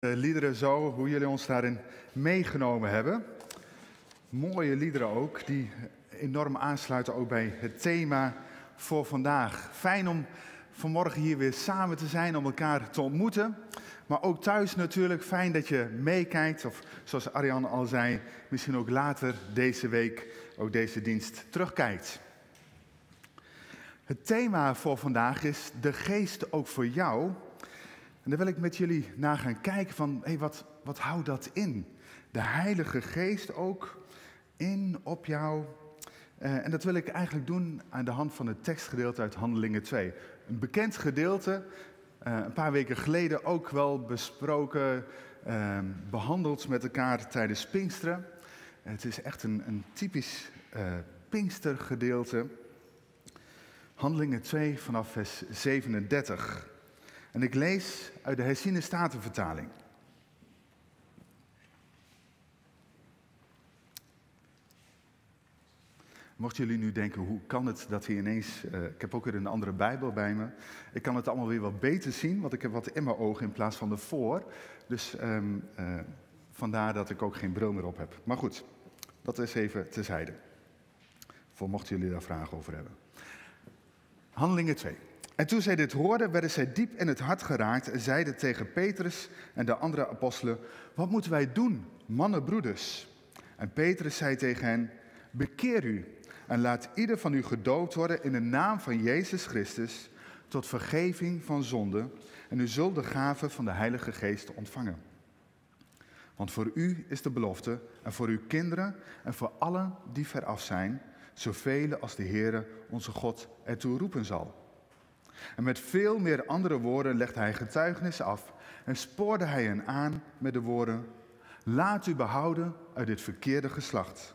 de liederen zo, hoe jullie ons daarin meegenomen hebben. Mooie liederen ook, die enorm aansluiten ook bij het thema voor vandaag. Fijn om vanmorgen hier weer samen te zijn, om elkaar te ontmoeten. Maar ook thuis natuurlijk, fijn dat je meekijkt. Of zoals Arjan al zei, misschien ook later deze week ook deze dienst terugkijkt. Het thema voor vandaag is de geest ook voor jou. En daar wil ik met jullie naar gaan kijken van, hé, wat, wat houdt dat in? De Heilige Geest ook in, op jou. Uh, en dat wil ik eigenlijk doen aan de hand van het tekstgedeelte uit Handelingen 2. Een bekend gedeelte, uh, een paar weken geleden ook wel besproken, uh, behandeld met elkaar tijdens Pinksteren. Het is echt een, een typisch Pinkstergedeelte. Handelingen 2 vanaf vers 37. En ik lees uit de herziene statenvertaling. Mochten jullie nu denken, hoe kan het dat hij ineens... Uh, ik heb ook weer een andere Bijbel bij me. Ik kan het allemaal weer wat beter zien, want ik heb wat in mijn ogen in plaats van ervoor. Dus um, uh, vandaar dat ik ook geen bril meer op heb. Maar goed, dat is even terzijde. Voor mochten jullie daar vragen over hebben. Handelingen 2. En toen zij dit hoorden, werden zij diep in het hart geraakt en zeiden tegen Petrus en de andere apostelen: Wat moeten wij doen, mannen, broeders? En Petrus zei tegen hen: Bekeer u en laat ieder van u gedoopt worden in de naam van Jezus Christus tot vergeving van zonde. En u zult de gave van de Heilige Geest ontvangen. Want voor u is de belofte en voor uw kinderen en voor allen die veraf zijn, zoveel als de Heere onze God ertoe roepen zal. En met veel meer andere woorden legde hij getuigenis af en spoorde hij hen aan met de woorden: Laat u behouden uit dit verkeerde geslacht.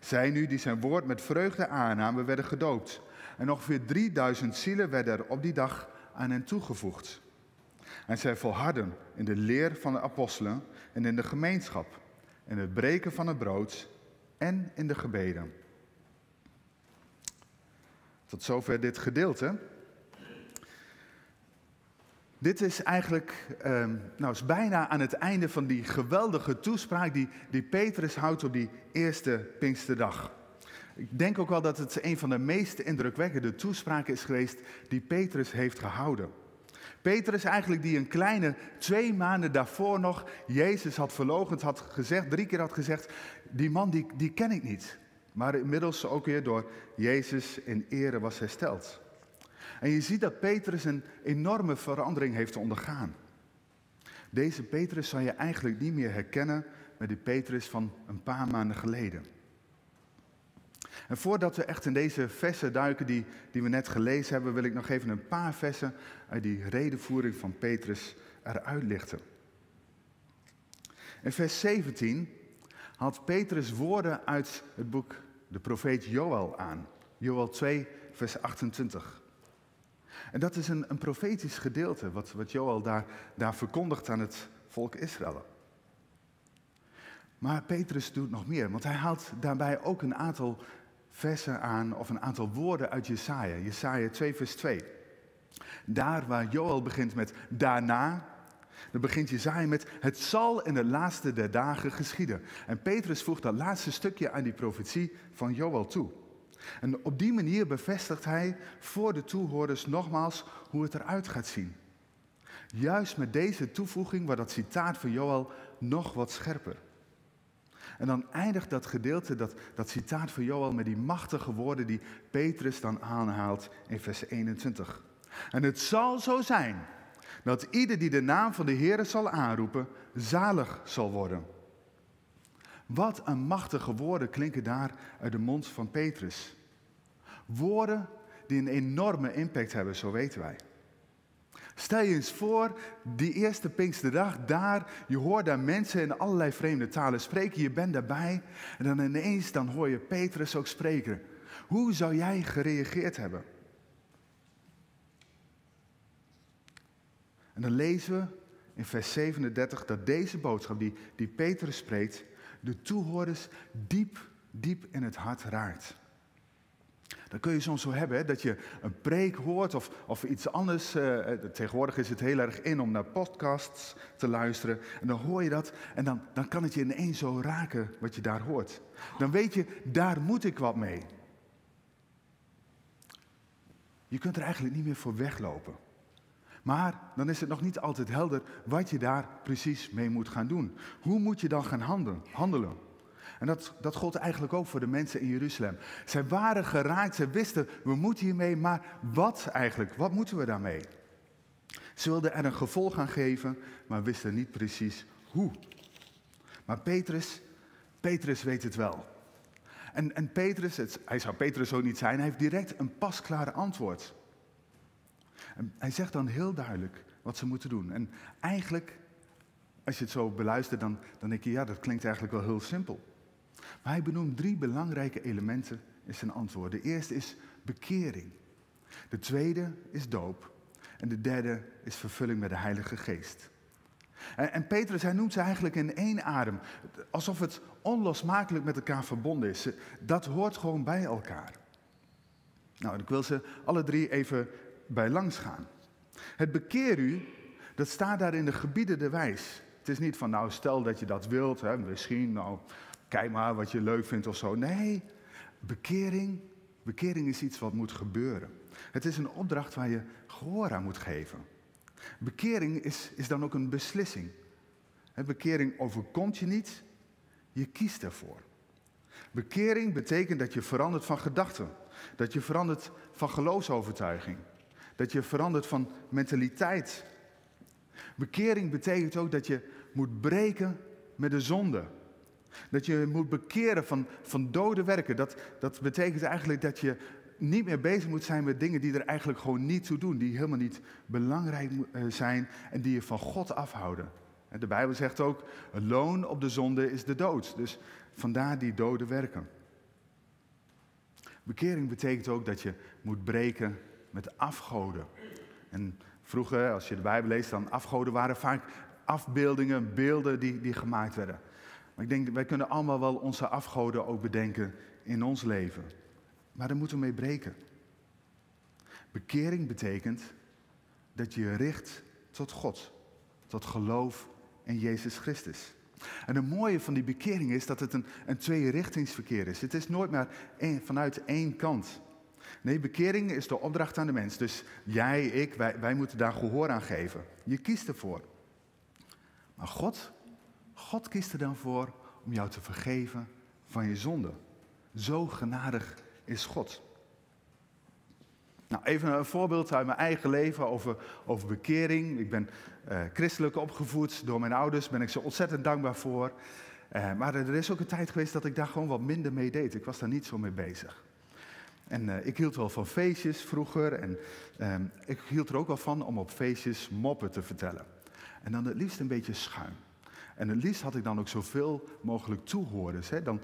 Zij nu die zijn woord met vreugde aannamen, werden gedoopt. En ongeveer 3000 zielen werden er op die dag aan hen toegevoegd. En zij volharden in de leer van de apostelen en in de gemeenschap, in het breken van het brood en in de gebeden. Tot zover dit gedeelte. Dit is eigenlijk, uh, nou is bijna aan het einde van die geweldige toespraak die, die Petrus houdt op die eerste Pinksterdag. Ik denk ook wel dat het een van de meest indrukwekkende toespraken is geweest die Petrus heeft gehouden. Petrus eigenlijk die een kleine twee maanden daarvoor nog Jezus had verlogend, had gezegd, drie keer had gezegd, die man die, die ken ik niet. Maar inmiddels ook weer door Jezus in ere was hersteld. En je ziet dat Petrus een enorme verandering heeft ondergaan. Deze Petrus zou je eigenlijk niet meer herkennen met die Petrus van een paar maanden geleden. En voordat we echt in deze versen duiken die, die we net gelezen hebben, wil ik nog even een paar versen uit die redenvoering van Petrus eruit lichten. In vers 17 haalt Petrus woorden uit het boek de profeet Joel aan. Joel 2, vers 28. En dat is een, een profetisch gedeelte, wat, wat Joel daar, daar verkondigt aan het volk Israël. Maar Petrus doet nog meer, want hij haalt daarbij ook een aantal versen aan, of een aantal woorden uit Jesaja. Jesaja 2, vers 2. Daar waar Joel begint met daarna, dan begint Jesaja met het zal in de laatste der dagen geschieden. En Petrus voegt dat laatste stukje aan die profetie van Joel toe. En op die manier bevestigt hij voor de toehoorders nogmaals hoe het eruit gaat zien. Juist met deze toevoeging wordt dat citaat van Joel nog wat scherper. En dan eindigt dat gedeelte, dat, dat citaat van Joel, met die machtige woorden die Petrus dan aanhaalt in vers 21. En het zal zo zijn dat ieder die de naam van de Heer zal aanroepen, zalig zal worden. Wat een machtige woorden klinken daar uit de mond van Petrus. Woorden die een enorme impact hebben, zo weten wij. Stel je eens voor, die eerste Pinksterdag, daar, je hoort daar mensen in allerlei vreemde talen spreken, je bent daarbij en dan ineens dan hoor je Petrus ook spreken. Hoe zou jij gereageerd hebben? En dan lezen we in vers 37 dat deze boodschap die, die Petrus spreekt, de toehoorders diep, diep in het hart raakt. Dan kun je soms zo hebben dat je een preek hoort of, of iets anders. eh, eh, tegenwoordig is het heel erg in om naar podcasts te luisteren. En dan hoor je dat en dan, dan kan het je ineens zo raken wat je daar hoort. Dan weet je, daar moet ik wat mee. Je kunt er eigenlijk niet meer voor weglopen. Maar dan is het nog niet altijd helder wat je daar precies mee moet gaan doen. Hoe moet je dan gaan handelen? En dat, dat gold eigenlijk ook voor de mensen in Jeruzalem. Zij waren geraakt, zij wisten, we moeten hiermee, maar wat eigenlijk? Wat moeten we daarmee? Ze wilden er een gevolg aan geven, maar wisten niet precies hoe. Maar Petrus, Petrus weet het wel. En, en Petrus, hij zou Petrus ook niet zijn, hij heeft direct een pasklare antwoord. En hij zegt dan heel duidelijk wat ze moeten doen. En eigenlijk, als je het zo beluistert, dan, dan denk je, ja, dat klinkt eigenlijk wel heel simpel. Maar hij benoemt drie belangrijke elementen in zijn antwoord. De eerste is bekering. De tweede is doop. En de derde is vervulling met de Heilige Geest. En, Petrus, hij noemt ze eigenlijk in één adem. Alsof het onlosmakelijk met elkaar verbonden is. Dat hoort gewoon bij elkaar. Nou, ik wil ze alle drie even bij langs gaan. Het bekeer u, dat staat daar in de gebieden de wijs. Het is niet van, nou, stel dat je dat wilt, hè, misschien, nou, kijk maar wat je leuk vindt of zo. Nee, bekering, bekering is iets wat moet gebeuren. Het is een opdracht waar je gehoor aan moet geven. Bekering is, is dan ook een beslissing. Bekering overkomt je niet, je kiest ervoor. Bekering betekent dat je verandert van gedachten, dat je verandert van geloofsovertuiging, dat je verandert van mentaliteit. Bekering betekent ook dat je moet breken met de zonde. Dat je moet bekeren van, van dode werken. Dat, dat betekent eigenlijk dat je niet meer bezig moet zijn met dingen die er eigenlijk gewoon niet toe doen. Die helemaal niet belangrijk zijn en die je van God afhouden. De Bijbel zegt ook, een loon op de zonde is de dood. Dus vandaar die dode werken. Bekering betekent ook dat je moet breken met afgoden. En vroeger, als je de Bijbel leest, dan afgoden waren vaak afbeeldingen, beelden die, die gemaakt werden. Maar ik denk, wij kunnen allemaal wel onze afgoden ook bedenken in ons leven. Maar daar moeten we mee breken. Bekering betekent dat je je richt tot God, tot geloof in Jezus Christus. En het mooie van die bekering is dat het een, een tweerichtingsverkeer is. Het is nooit maar vanuit één kant. Nee, bekering is de opdracht aan de mens. Dus jij, ik, wij, wij moeten daar gehoor aan geven. Je kiest ervoor. Maar God, God kiest er dan voor om jou te vergeven van je zonde. Zo genadig is God. Nou, even een voorbeeld uit mijn eigen leven over, over bekering. Ik ben uh, christelijk opgevoed door mijn ouders, ben ik zo ontzettend dankbaar voor. Uh, maar er is ook een tijd geweest dat ik daar gewoon wat minder mee deed. Ik was daar niet zo mee bezig. En uh, ik hield wel van feestjes vroeger. En ehm, ik hield er ook wel van om op feestjes moppen te vertellen. En dan het liefst een beetje schuin. En het liefst had ik dan ook zoveel mogelijk toehoorders. Hè? Dan,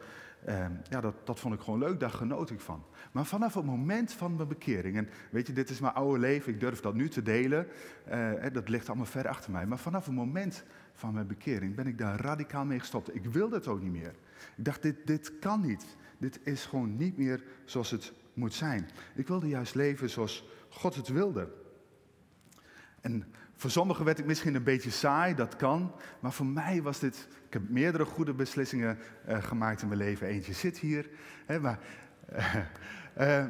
uh, ja, dat, dat vond ik gewoon leuk, daar genoot ik van. Maar vanaf het moment van mijn bekering, en weet je, dit is mijn oude leven, ik durf dat nu te delen, uh, dat ligt allemaal ver achter mij. Maar vanaf het moment van mijn bekering ben ik daar radicaal mee gestopt. Ik wilde het ook niet meer. Ik dacht, dit, dit kan niet. Dit is gewoon niet meer zoals het moet zijn. Ik wilde juist leven zoals God het wilde. En voor sommigen werd ik misschien een beetje saai, dat kan. Maar voor mij was dit. Ik heb meerdere goede beslissingen uh, gemaakt in mijn leven. Eentje zit hier. Hè, maar, uh,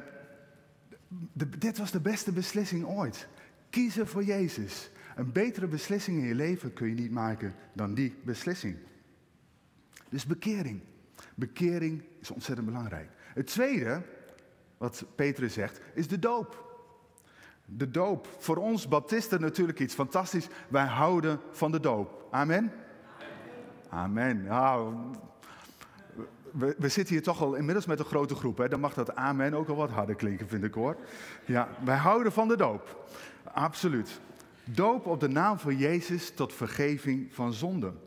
de, dit was de beste beslissing ooit. Kiezen voor Jezus. Een betere beslissing in je leven kun je niet maken dan die beslissing. Dus bekering. Bekering is ontzettend belangrijk. Het tweede, wat Petrus zegt, is de doop. De doop. Voor ons baptisten natuurlijk iets fantastisch. Wij houden van de doop. Amen? Amen. We, we, zitten hier toch al inmiddels met een grote groep. Hè? Dan mag dat amen ook al wat harder klinken, vind ik hoor. Ja, wij houden van de doop. Absoluut. Doop op de naam van Jezus tot vergeving van zonden.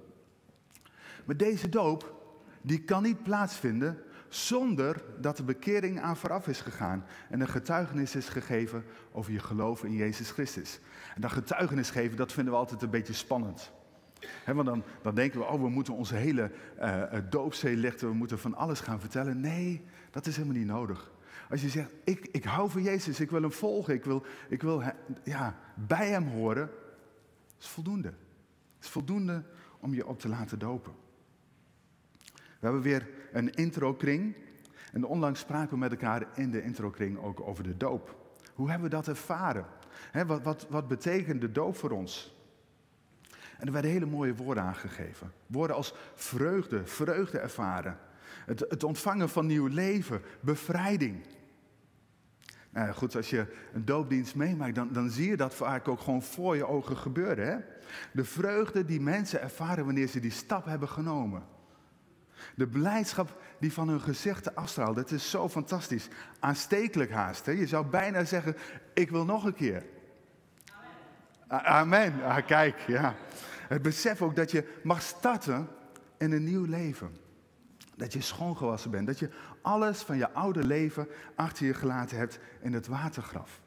Maar deze doop, die kan niet plaatsvinden zonder dat de bekering aan vooraf is gegaan en een getuigenis is gegeven over je geloof in Jezus Christus. En dat getuigenis geven, dat vinden we altijd een beetje spannend. Want dan, dan, denken we, oh, we moeten onze hele uh, doopzee lichten, we moeten van alles gaan vertellen. Nee, dat is helemaal niet nodig. Als je zegt, ik, ik hou van Jezus, ik wil hem volgen, ik wil, ik wil ja, bij hem horen, is voldoende. Het is voldoende om je op te laten dopen. We hebben weer een introkring. En onlangs spraken we met elkaar in de introkring ook over de doop. Hoe hebben we dat ervaren? wat, wat, wat betekent de doop voor ons? En er werden hele mooie woorden aangegeven. Woorden als vreugde, vreugde ervaren. Het, het ontvangen van nieuw leven, bevrijding. Nou goed, als je een doopdienst meemaakt, dan, dan zie je dat vaak ook gewoon voor je ogen gebeuren. Hè? De vreugde die mensen ervaren wanneer ze die stap hebben genomen. De blijdschap die van hun gezichten afstraalt, dat is zo fantastisch. Aanstekelijk haast. Hè? Je zou bijna zeggen, ik wil nog een keer. Amen. Amen. Ah, kijk, ja. Het besef ook dat je mag starten in een nieuw leven. Dat je schoongewassen bent. Dat je alles van je oude leven achter je gelaten hebt in het watergraf.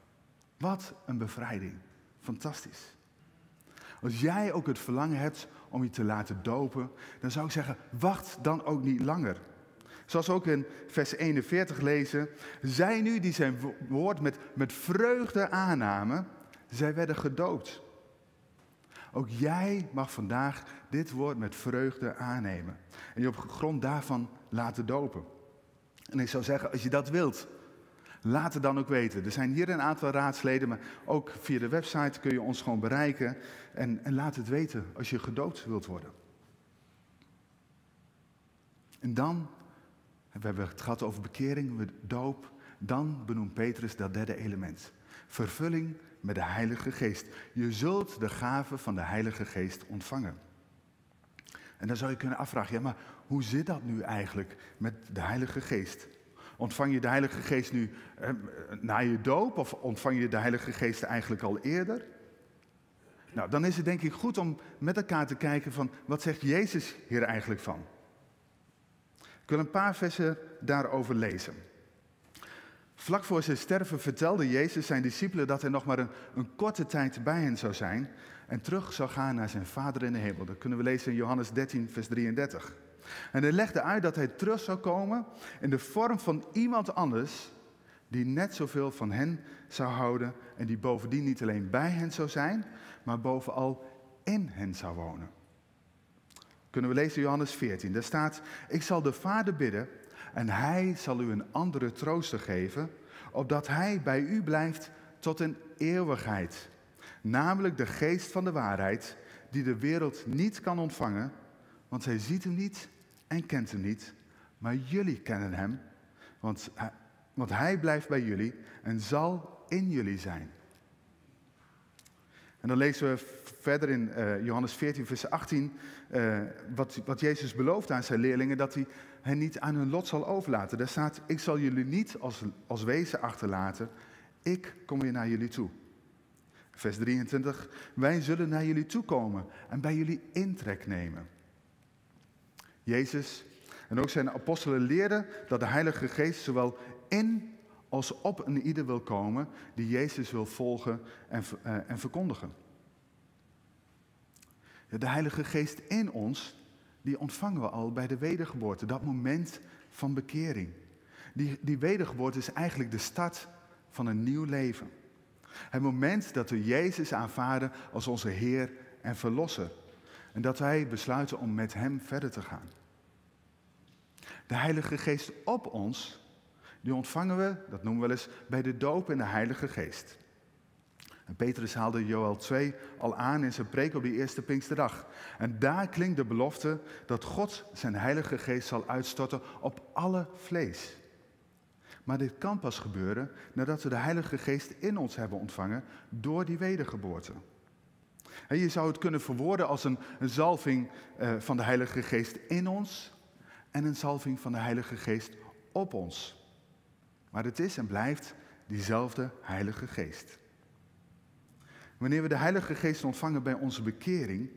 Wat een bevrijding. Fantastisch. Als jij ook het verlangen hebt om je te laten dopen, dan zou ik zeggen, wacht dan ook niet langer. Zoals we ook in vers 41 lezen, zij nu die zijn woord met, met vreugde aannamen, zij werden gedoopt. Ook jij mag vandaag dit woord met vreugde aannemen. En je op grond daarvan laten dopen. En ik zou zeggen, als je dat wilt, laat het dan ook weten. Er zijn hier een aantal raadsleden, maar ook via de website kun je ons gewoon bereiken. En, laat het weten als je gedoopt wilt worden. En dan, we hebben het gehad over bekering, doop. Dan benoemt Petrus dat derde element. Vervulling met de Heilige Geest. Je zult de gave van de Heilige Geest ontvangen. En dan zou je kunnen afvragen, ja, maar hoe zit dat nu eigenlijk met de Heilige Geest? Ontvang je de Heilige Geest nu eh, na je doop of ontvang je de Heilige Geest eigenlijk al eerder? Nou, dan is het denk ik goed om met elkaar te kijken van wat zegt Jezus hier eigenlijk van? Ik wil een paar versen daarover lezen. Vlak voor zijn sterven vertelde Jezus zijn discipelen dat hij nog maar een, een, korte tijd bij hen zou zijn en terug zou gaan naar zijn Vader in de hemel. Dat kunnen we lezen in Johannes 13, vers 33. En hij legde uit dat hij terug zou komen in de vorm van iemand anders die net zoveel van hen zou houden en die bovendien niet alleen bij hen zou zijn, maar bovenal in hen zou wonen. Kunnen we lezen Johannes 14. Daar staat, ik zal de Vader bidden en hij zal u een andere trooster geven, opdat hij bij u blijft tot een eeuwigheid. Namelijk de geest van de waarheid, die de wereld niet kan ontvangen, want zij ziet hem niet en kent hem niet. Maar jullie kennen hem, want hij, want hij blijft bij jullie en zal in jullie zijn. En dan lezen we verder in uh, Johannes 14, vers 18, uh, wat, wat Jezus belooft aan zijn leerlingen, dat hij hen niet aan hun lot zal overlaten. Daar staat, ik zal jullie niet als, als wezen achterlaten, ik kom weer naar jullie toe. Vers 23, wij zullen naar jullie toe komen en bij jullie intrek nemen. Jezus en ook zijn apostelen leerden dat de Heilige Geest zowel in als op een ieder wil komen die Jezus wil volgen en, uh, en verkondigen. De Heilige Geest in ons, die ontvangen we al bij de wedergeboorte, dat moment van bekering. Die, die wedergeboorte is eigenlijk de start van een nieuw leven. Het moment dat we Jezus aanvaarden als onze Heer en Verlosser. En dat wij besluiten om met Hem verder te gaan. De Heilige Geest op ons, die ontvangen we, dat noemen we wel eens, bij de doop in de Heilige Geest. En Petrus haalde Joel 2 al aan in zijn preek op die eerste Pinksterdag. En daar klinkt de belofte dat God zijn Heilige Geest zal uitstorten op alle vlees. Maar dit kan pas gebeuren nadat we de Heilige Geest in ons hebben ontvangen door die wedergeboorte. En je zou het kunnen verwoorden als een, een zalving uh, van de Heilige Geest in ons en een zalving van de Heilige Geest op ons. Maar het is en blijft diezelfde Heilige Geest. Wanneer we de Heilige Geest ontvangen bij onze bekering,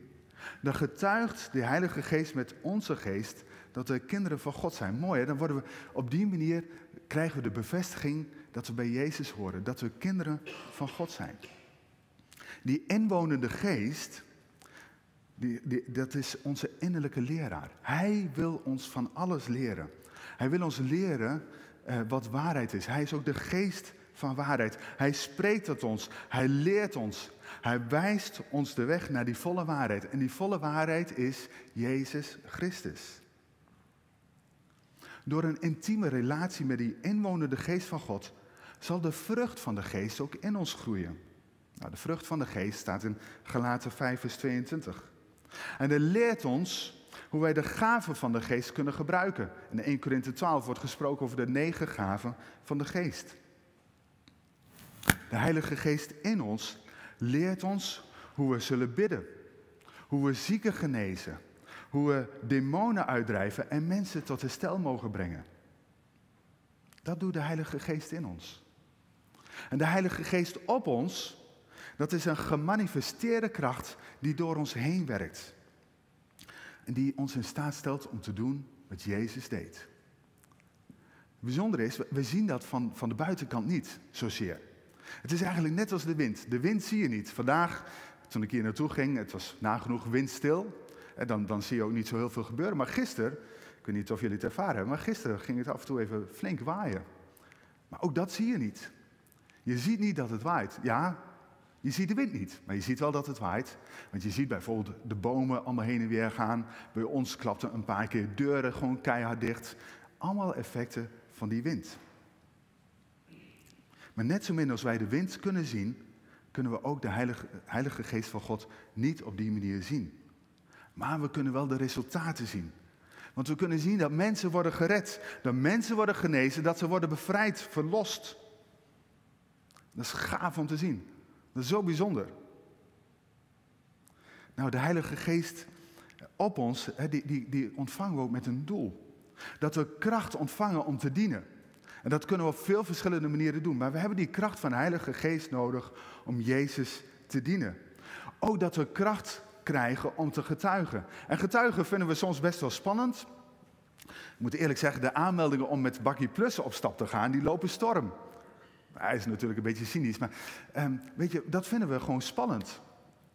dan getuigt de Heilige Geest met onze geest dat we kinderen van God zijn. Mooi, dan worden we op die manier krijgen we de bevestiging dat we bij Jezus horen, dat we kinderen van God zijn. Die inwonende geest, die, dat is onze innerlijke leraar. Hij wil ons van alles leren. Hij wil ons leren eh, wat waarheid is. Hij is ook de geest van waarheid. Hij spreekt tot ons. Hij leert ons. Hij wijst ons de weg naar die volle waarheid. En die volle waarheid is Jezus Christus. Door een intieme relatie met die inwonende geest van God zal de vrucht van de geest ook in ons groeien. Nou, de vrucht van de geest staat in Galaten 5, vers 22. En hij leert ons hoe wij de gaven van de geest kunnen gebruiken. In 1 Korinthe 12 wordt gesproken over de negen gaven van de geest. De Heilige Geest in ons leert ons hoe we zullen bidden, hoe we zieken genezen, hoe we demonen uitdrijven en mensen tot herstel mogen brengen. Dat doet de Heilige Geest in ons. En de Heilige Geest op ons, dat is een gemanifesteerde kracht die door ons heen werkt. En die ons in staat stelt om te doen wat Jezus deed. Het bijzondere is, we zien dat van, van de buitenkant niet zozeer. Het is eigenlijk net als de wind. De wind zie je niet. Vandaag, toen ik hier naartoe ging, het was nagenoeg windstil. En dan, dan zie je ook niet zo heel veel gebeuren. Maar gisteren, ik weet niet of jullie het ervaren hebben, maar gisteren ging het af en toe even flink waaien. Maar ook dat zie je niet. Je ziet niet dat het waait. Ja, je ziet de wind niet, maar je ziet wel dat het waait. Want je ziet bijvoorbeeld de bomen allemaal heen en weer gaan. Bij ons klapten een paar keer deuren gewoon keihard dicht. Allemaal effecten van die wind. Maar net zo min als wij de wind kunnen zien, kunnen we ook de Heilige, Heilige Geest van God niet op die manier zien. Maar we kunnen wel de resultaten zien. Want we kunnen zien dat mensen worden gered, dat mensen worden genezen, dat ze worden bevrijd, verlost. Dat is gaaf om te zien. Dat is zo bijzonder. Nou, de Heilige Geest op ons, die, die, die ontvangen we ook met een doel. Dat we kracht ontvangen om te dienen. En dat kunnen we op veel verschillende manieren doen. Maar we hebben die kracht van de Heilige Geest nodig om Jezus te dienen. Ook dat we kracht krijgen om te getuigen. En getuigen vinden we soms best wel spannend. Ik moet eerlijk zeggen, de aanmeldingen om met Bakkie Plus op stap te gaan, die lopen storm. Hij is natuurlijk een beetje cynisch, maar um, weet je, dat vinden we gewoon spannend.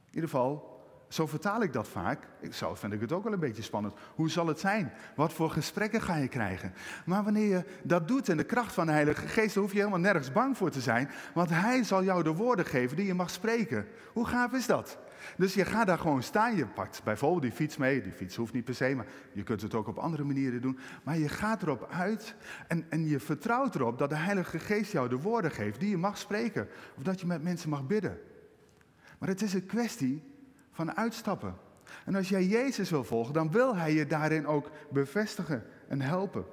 In ieder geval, zo vertaal ik dat vaak. Ik zelf vind ik het ook wel een beetje spannend. Hoe zal het zijn? Wat voor gesprekken ga je krijgen? Maar wanneer je dat doet in de kracht van de Heilige Geest, dan hoef je helemaal nergens bang voor te zijn. Want Hij zal jou de woorden geven die je mag spreken. Hoe gaaf is dat? Dus je gaat daar gewoon staan. Je pakt bijvoorbeeld die fiets mee. Die fiets hoeft niet per se, maar je kunt het ook op andere manieren doen. Maar je gaat erop uit en, en je vertrouwt erop dat de Heilige Geest jou de woorden geeft die je mag spreken. Of dat je met mensen mag bidden. Maar het is een kwestie van uitstappen. En als jij Jezus wil volgen, dan wil Hij je daarin ook bevestigen en helpen.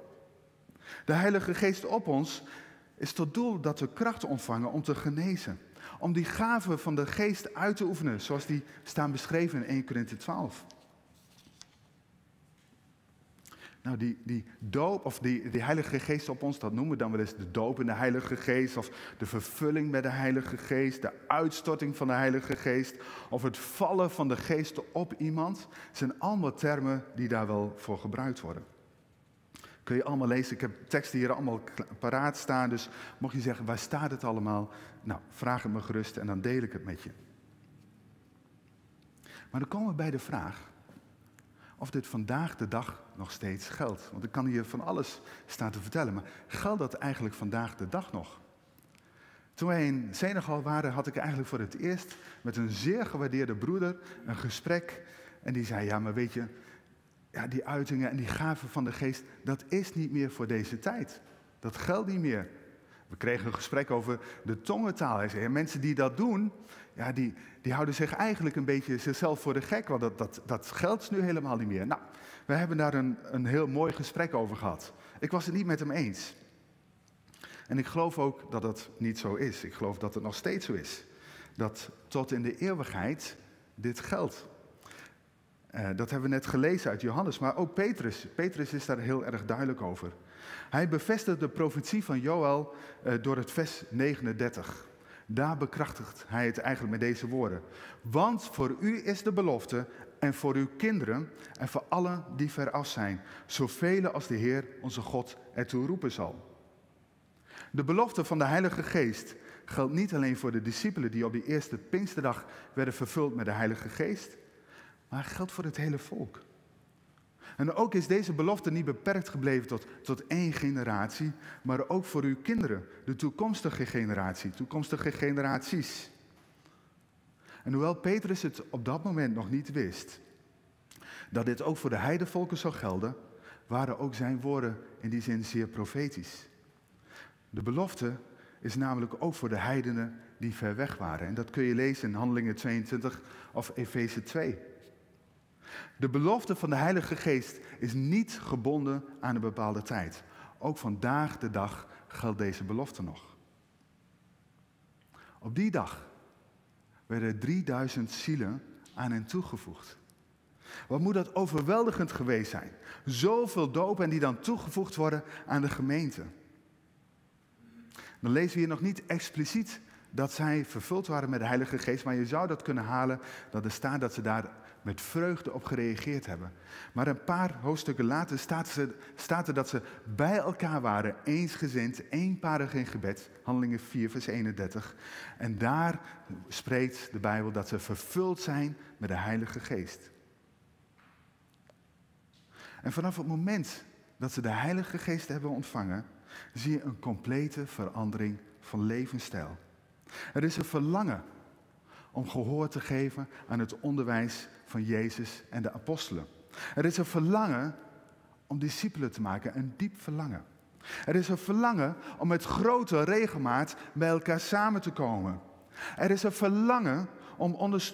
De Heilige Geest op ons is tot doel dat we kracht ontvangen om te genezen. Om die gaven van de Geest uit te oefenen, zoals die staan beschreven in 1 Corinthië 12. Nou, die, die doop, of die, die Heilige Geest op ons, dat noemen we dan wel eens de doop in de Heilige Geest, of de vervulling met de Heilige Geest, de uitstorting van de Heilige Geest, of het vallen van de Geest op iemand, zijn allemaal termen die daar wel voor gebruikt worden. Kun je allemaal lezen, ik heb teksten hier allemaal paraat staan, dus mocht je zeggen, waar staat het allemaal? Nou, vraag het me gerust en dan deel ik het met je. Maar dan komen we bij de vraag, of dit vandaag de dag nog steeds geldt. Want ik kan hier van alles staan te vertellen, maar geldt dat eigenlijk vandaag de dag nog? Toen wij in Senegal waren, had ik eigenlijk voor het eerst met een zeer gewaardeerde broeder een gesprek. En die zei, ja, maar weet je, ja, die uitingen en die gaven van de geest, dat is niet meer voor deze tijd. Dat geldt niet meer. We kregen een gesprek over de tongentaal. Hij zei, mensen die dat doen, ja, die, die houden zich eigenlijk een beetje zichzelf voor de gek, want dat, dat, dat geldt nu helemaal niet meer. Nou, we hebben daar een, een heel mooi gesprek over gehad. Ik was het niet met hem eens. En ik geloof ook dat het niet zo is. Ik geloof dat het nog steeds zo is. Dat tot in de eeuwigheid dit geldt. Uh, dat hebben we net gelezen uit Johannes, maar ook Petrus. Petrus is daar heel erg duidelijk over. Hij bevestigt de profetie van Joël uh, door het vers 39. Daar bekrachtigt hij het eigenlijk met deze woorden. Want voor u is de belofte en voor uw kinderen en voor allen die veraf zijn, zoveel als de Heer onze God ertoe roepen zal. De belofte van de Heilige Geest geldt niet alleen voor de discipelen die op die eerste Pinksterdag werden vervuld met de Heilige Geest, maar geldt voor het hele volk. En ook is deze belofte niet beperkt gebleven tot, tot één generatie, maar ook voor uw kinderen, de toekomstige generatie, toekomstige generaties. En hoewel Petrus het op dat moment nog niet wist, dat dit ook voor de heidevolken zou gelden, waren ook zijn woorden in die zin zeer profetisch. De belofte is namelijk ook voor de heidenen die ver weg waren. En dat kun je lezen in Handelingen 22 of Efeze 2. De belofte van de Heilige Geest is niet gebonden aan een bepaalde tijd. Ook vandaag de dag geldt deze belofte nog. Op die dag werden 3000 zielen aan hen toegevoegd. Wat moet dat overweldigend geweest zijn? Zoveel dopen die dan toegevoegd worden aan de gemeente. Dan lezen we hier nog niet expliciet dat zij vervuld waren met de Heilige Geest, maar je zou dat kunnen halen dat er staat dat ze daar met vreugde op gereageerd hebben. Maar een paar hoofdstukken later staat, staat er dat ze bij elkaar waren, eensgezind, eenparig in gebed, Handelingen 4, vers 31. En daar spreekt de Bijbel dat ze vervuld zijn met de Heilige Geest. En vanaf het moment dat ze de Heilige Geest hebben ontvangen, zie je een complete verandering van levensstijl. Er is een verlangen om gehoor te geven aan het onderwijs van Jezus en de apostelen. Er is een verlangen om discipelen te maken, een diep verlangen. Er is een verlangen om met grote regelmaat bij elkaar samen te komen. Er is een verlangen om,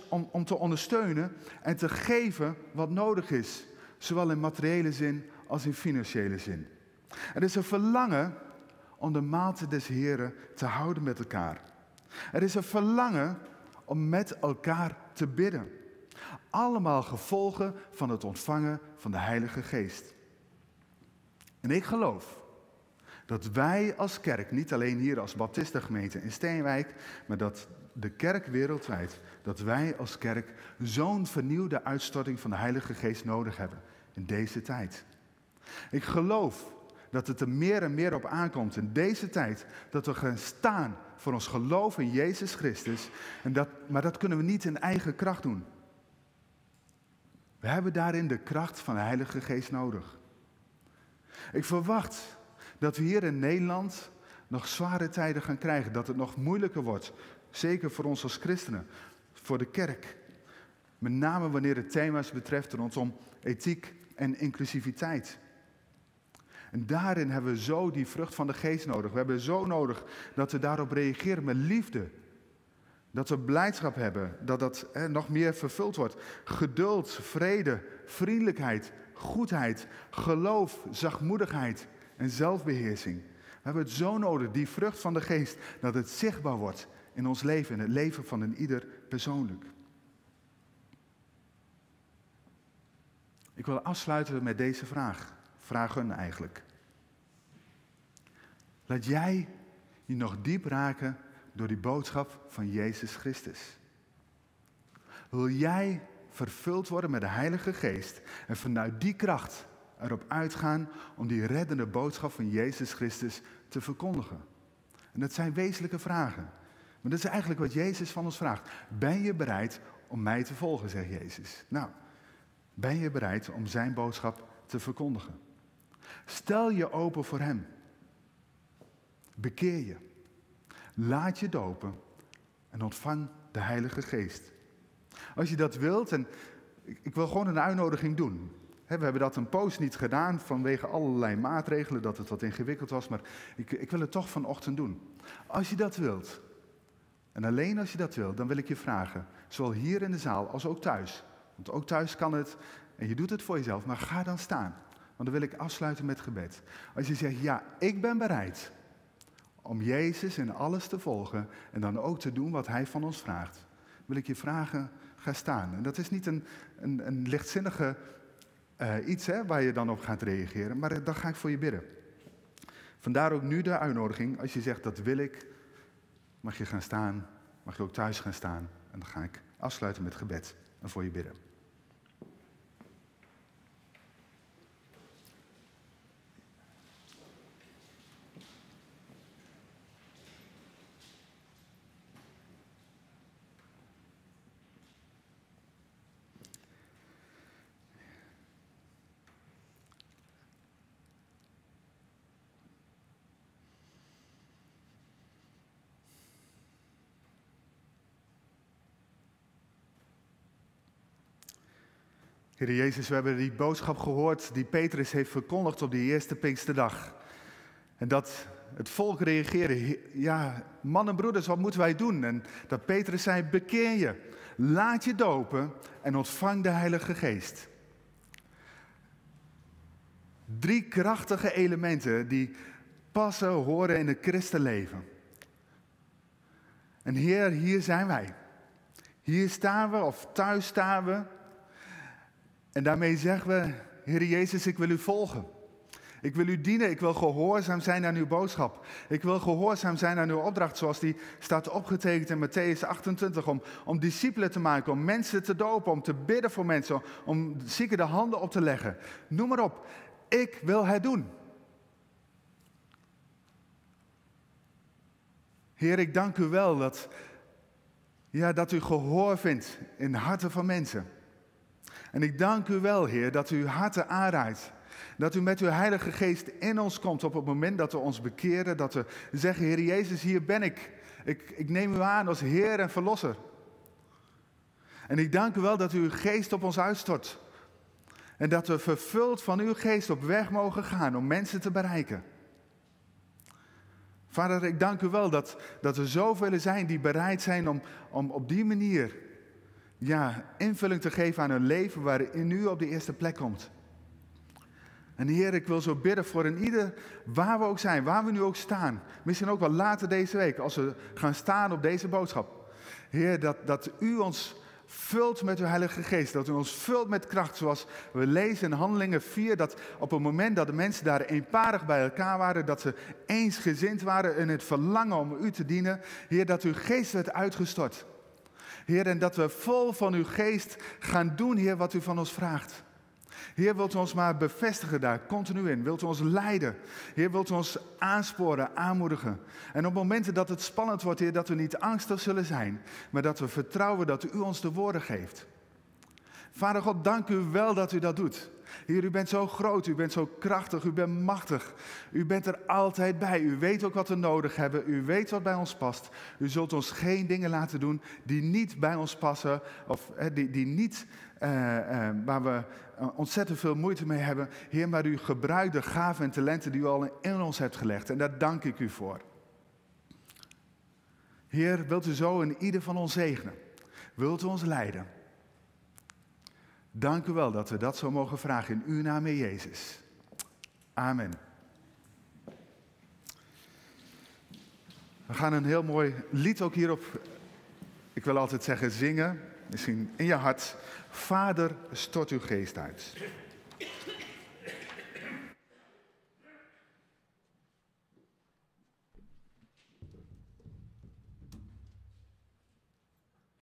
om, om te ondersteunen en te geven wat nodig is, zowel in materiële zin als in financiële zin. Er is een verlangen om de maaltijd des Heren te houden met elkaar. Er is een verlangen om met elkaar te bidden. Allemaal gevolgen van het ontvangen van de Heilige Geest. En ik geloof dat wij als kerk, niet alleen hier als Baptistengemeente in Steenwijk, maar dat de kerk wereldwijd, dat wij als kerk zo'n vernieuwde uitstorting van de Heilige Geest nodig hebben in deze tijd. Ik geloof dat het er meer en meer op aankomt in deze tijd dat we gaan staan voor ons geloof in Jezus Christus. En dat, maar dat kunnen we niet in eigen kracht doen. We hebben daarin de kracht van de Heilige Geest nodig. Ik verwacht dat we hier in Nederland nog zware tijden gaan krijgen, dat het nog moeilijker wordt. Zeker voor ons als christenen, voor de kerk. Met name wanneer het thema's betreft rondom ethiek en inclusiviteit. En daarin hebben we zo die vrucht van de geest nodig. We hebben zo nodig dat we daarop reageren met liefde. Dat we blijdschap hebben, dat dat nog meer vervuld wordt. Geduld, vrede, vriendelijkheid, goedheid, geloof, zachtmoedigheid en zelfbeheersing. We hebben het zo nodig, die vrucht van de geest, dat het zichtbaar wordt in ons leven, in het leven van een ieder persoonlijk. Ik wil afsluiten met deze vraag vragen eigenlijk. Laat jij je nog diep raken door die boodschap van Jezus Christus. Wil jij vervuld worden met de Heilige Geest en vanuit die kracht erop uitgaan om die reddende boodschap van Jezus Christus te verkondigen? En dat zijn wezenlijke vragen. Maar dat is eigenlijk wat Jezus van ons vraagt. Ben je bereid om mij te volgen, zegt Jezus. Nou, ben je bereid om zijn boodschap te verkondigen? Stel je open voor Hem. Bekeer je. Laat je dopen en ontvang de Heilige Geest. Als je dat wilt, en ik wil gewoon een uitnodiging doen. We hebben dat een poos niet gedaan vanwege allerlei maatregelen, dat het wat ingewikkeld was, maar ik, ik wil het toch vanochtend doen. Als je dat wilt, en alleen als je dat wilt, dan wil ik je vragen, zowel hier in de zaal als ook thuis. Want ook thuis kan het, en je doet het voor jezelf, maar ga dan staan. Want dan wil ik afsluiten met gebed. Als je zegt, ja, ik ben bereid om Jezus in alles te volgen en dan ook te doen wat Hij van ons vraagt, wil ik je vragen, ga staan. En dat is niet een, een, een lichtzinnige uh, iets hè, waar je dan op gaat reageren, maar dan ga ik voor je bidden. Vandaar ook nu de uitnodiging, als je zegt, dat wil ik, mag je gaan staan, mag je ook thuis gaan staan. En dan ga ik afsluiten met gebed en voor je bidden. Heer Jezus, we hebben die boodschap gehoord die Petrus heeft verkondigd op die eerste Pinksterdag. En dat het volk reageerde, ja, man en broeders, wat moeten wij doen? En dat Petrus zei, bekeer je, laat je dopen en ontvang de Heilige Geest. Drie krachtige elementen die passen, horen in het christenleven. En Heer, hier zijn wij. Hier staan we of thuis staan we. En daarmee zeggen we, Heer Jezus, ik wil u volgen. Ik wil u dienen, ik wil gehoorzaam zijn aan uw boodschap. Ik wil gehoorzaam zijn aan uw opdracht, zoals die staat opgetekend in Matthäus 28, om, om discipelen te maken, om mensen te dopen, om te bidden voor mensen, om zieken de handen op te leggen. Noem maar op. Ik wil het doen. Heer, ik dank u wel dat, ja, dat u gehoor vindt in de harten van mensen. En ik dank u wel, Heer, dat u harten aanraakt. Dat u met uw Heilige Geest in ons komt op het moment dat we ons bekeren. Dat we zeggen, Heer Jezus, hier ben ik. Ik, ik neem u aan als Heer en Verlosser. En ik dank u wel dat u uw geest op ons uitstort. En dat we vervuld van uw geest op weg mogen gaan om mensen te bereiken. Vader, ik dank u wel dat, dat er zoveel zijn die bereid zijn om, om op die manier ja, invulling te geven aan hun leven waarin u op de eerste plek komt. En Heer, ik wil zo bidden voor een ieder, waar we ook zijn, waar we nu ook staan. Misschien ook wel later deze week, als we gaan staan op deze boodschap. Heer, dat, dat u ons vult met uw Heilige Geest. Dat u ons vult met kracht, zoals we lezen in Handelingen 4, dat op het moment dat de mensen daar eenparig bij elkaar waren, dat ze eensgezind waren in het verlangen om u te dienen, Heer, dat uw geest werd uitgestort. Heer, en dat we vol van uw geest gaan doen, Heer, wat u van ons vraagt. Heer, wilt u ons maar bevestigen daar, continu in. Wilt u ons leiden. Heer, wilt u ons aansporen, aanmoedigen. En op momenten dat het spannend wordt, Heer, dat we niet angstig zullen zijn, maar dat we vertrouwen dat u ons de woorden geeft. Vader God, dank u wel dat u dat doet. Heer, u bent zo groot, u bent zo krachtig, u bent machtig. U bent er altijd bij. U weet ook wat we nodig hebben. U weet wat bij ons past. U zult ons geen dingen laten doen die niet bij ons passen of die, die niet, uh, uh, waar we ontzettend veel moeite mee hebben. Heer, maar u gebruikt de gaven en talenten die u al in ons hebt gelegd. En daar dank ik u voor. Heer, wilt u zo in ieder van ons zegenen? Wilt u ons leiden? Dank u wel dat we dat zo mogen vragen in uw naam, Jezus. Amen. We gaan een heel mooi lied ook hierop, ik wil altijd zeggen zingen, misschien in je hart. Vader, stort uw geest uit.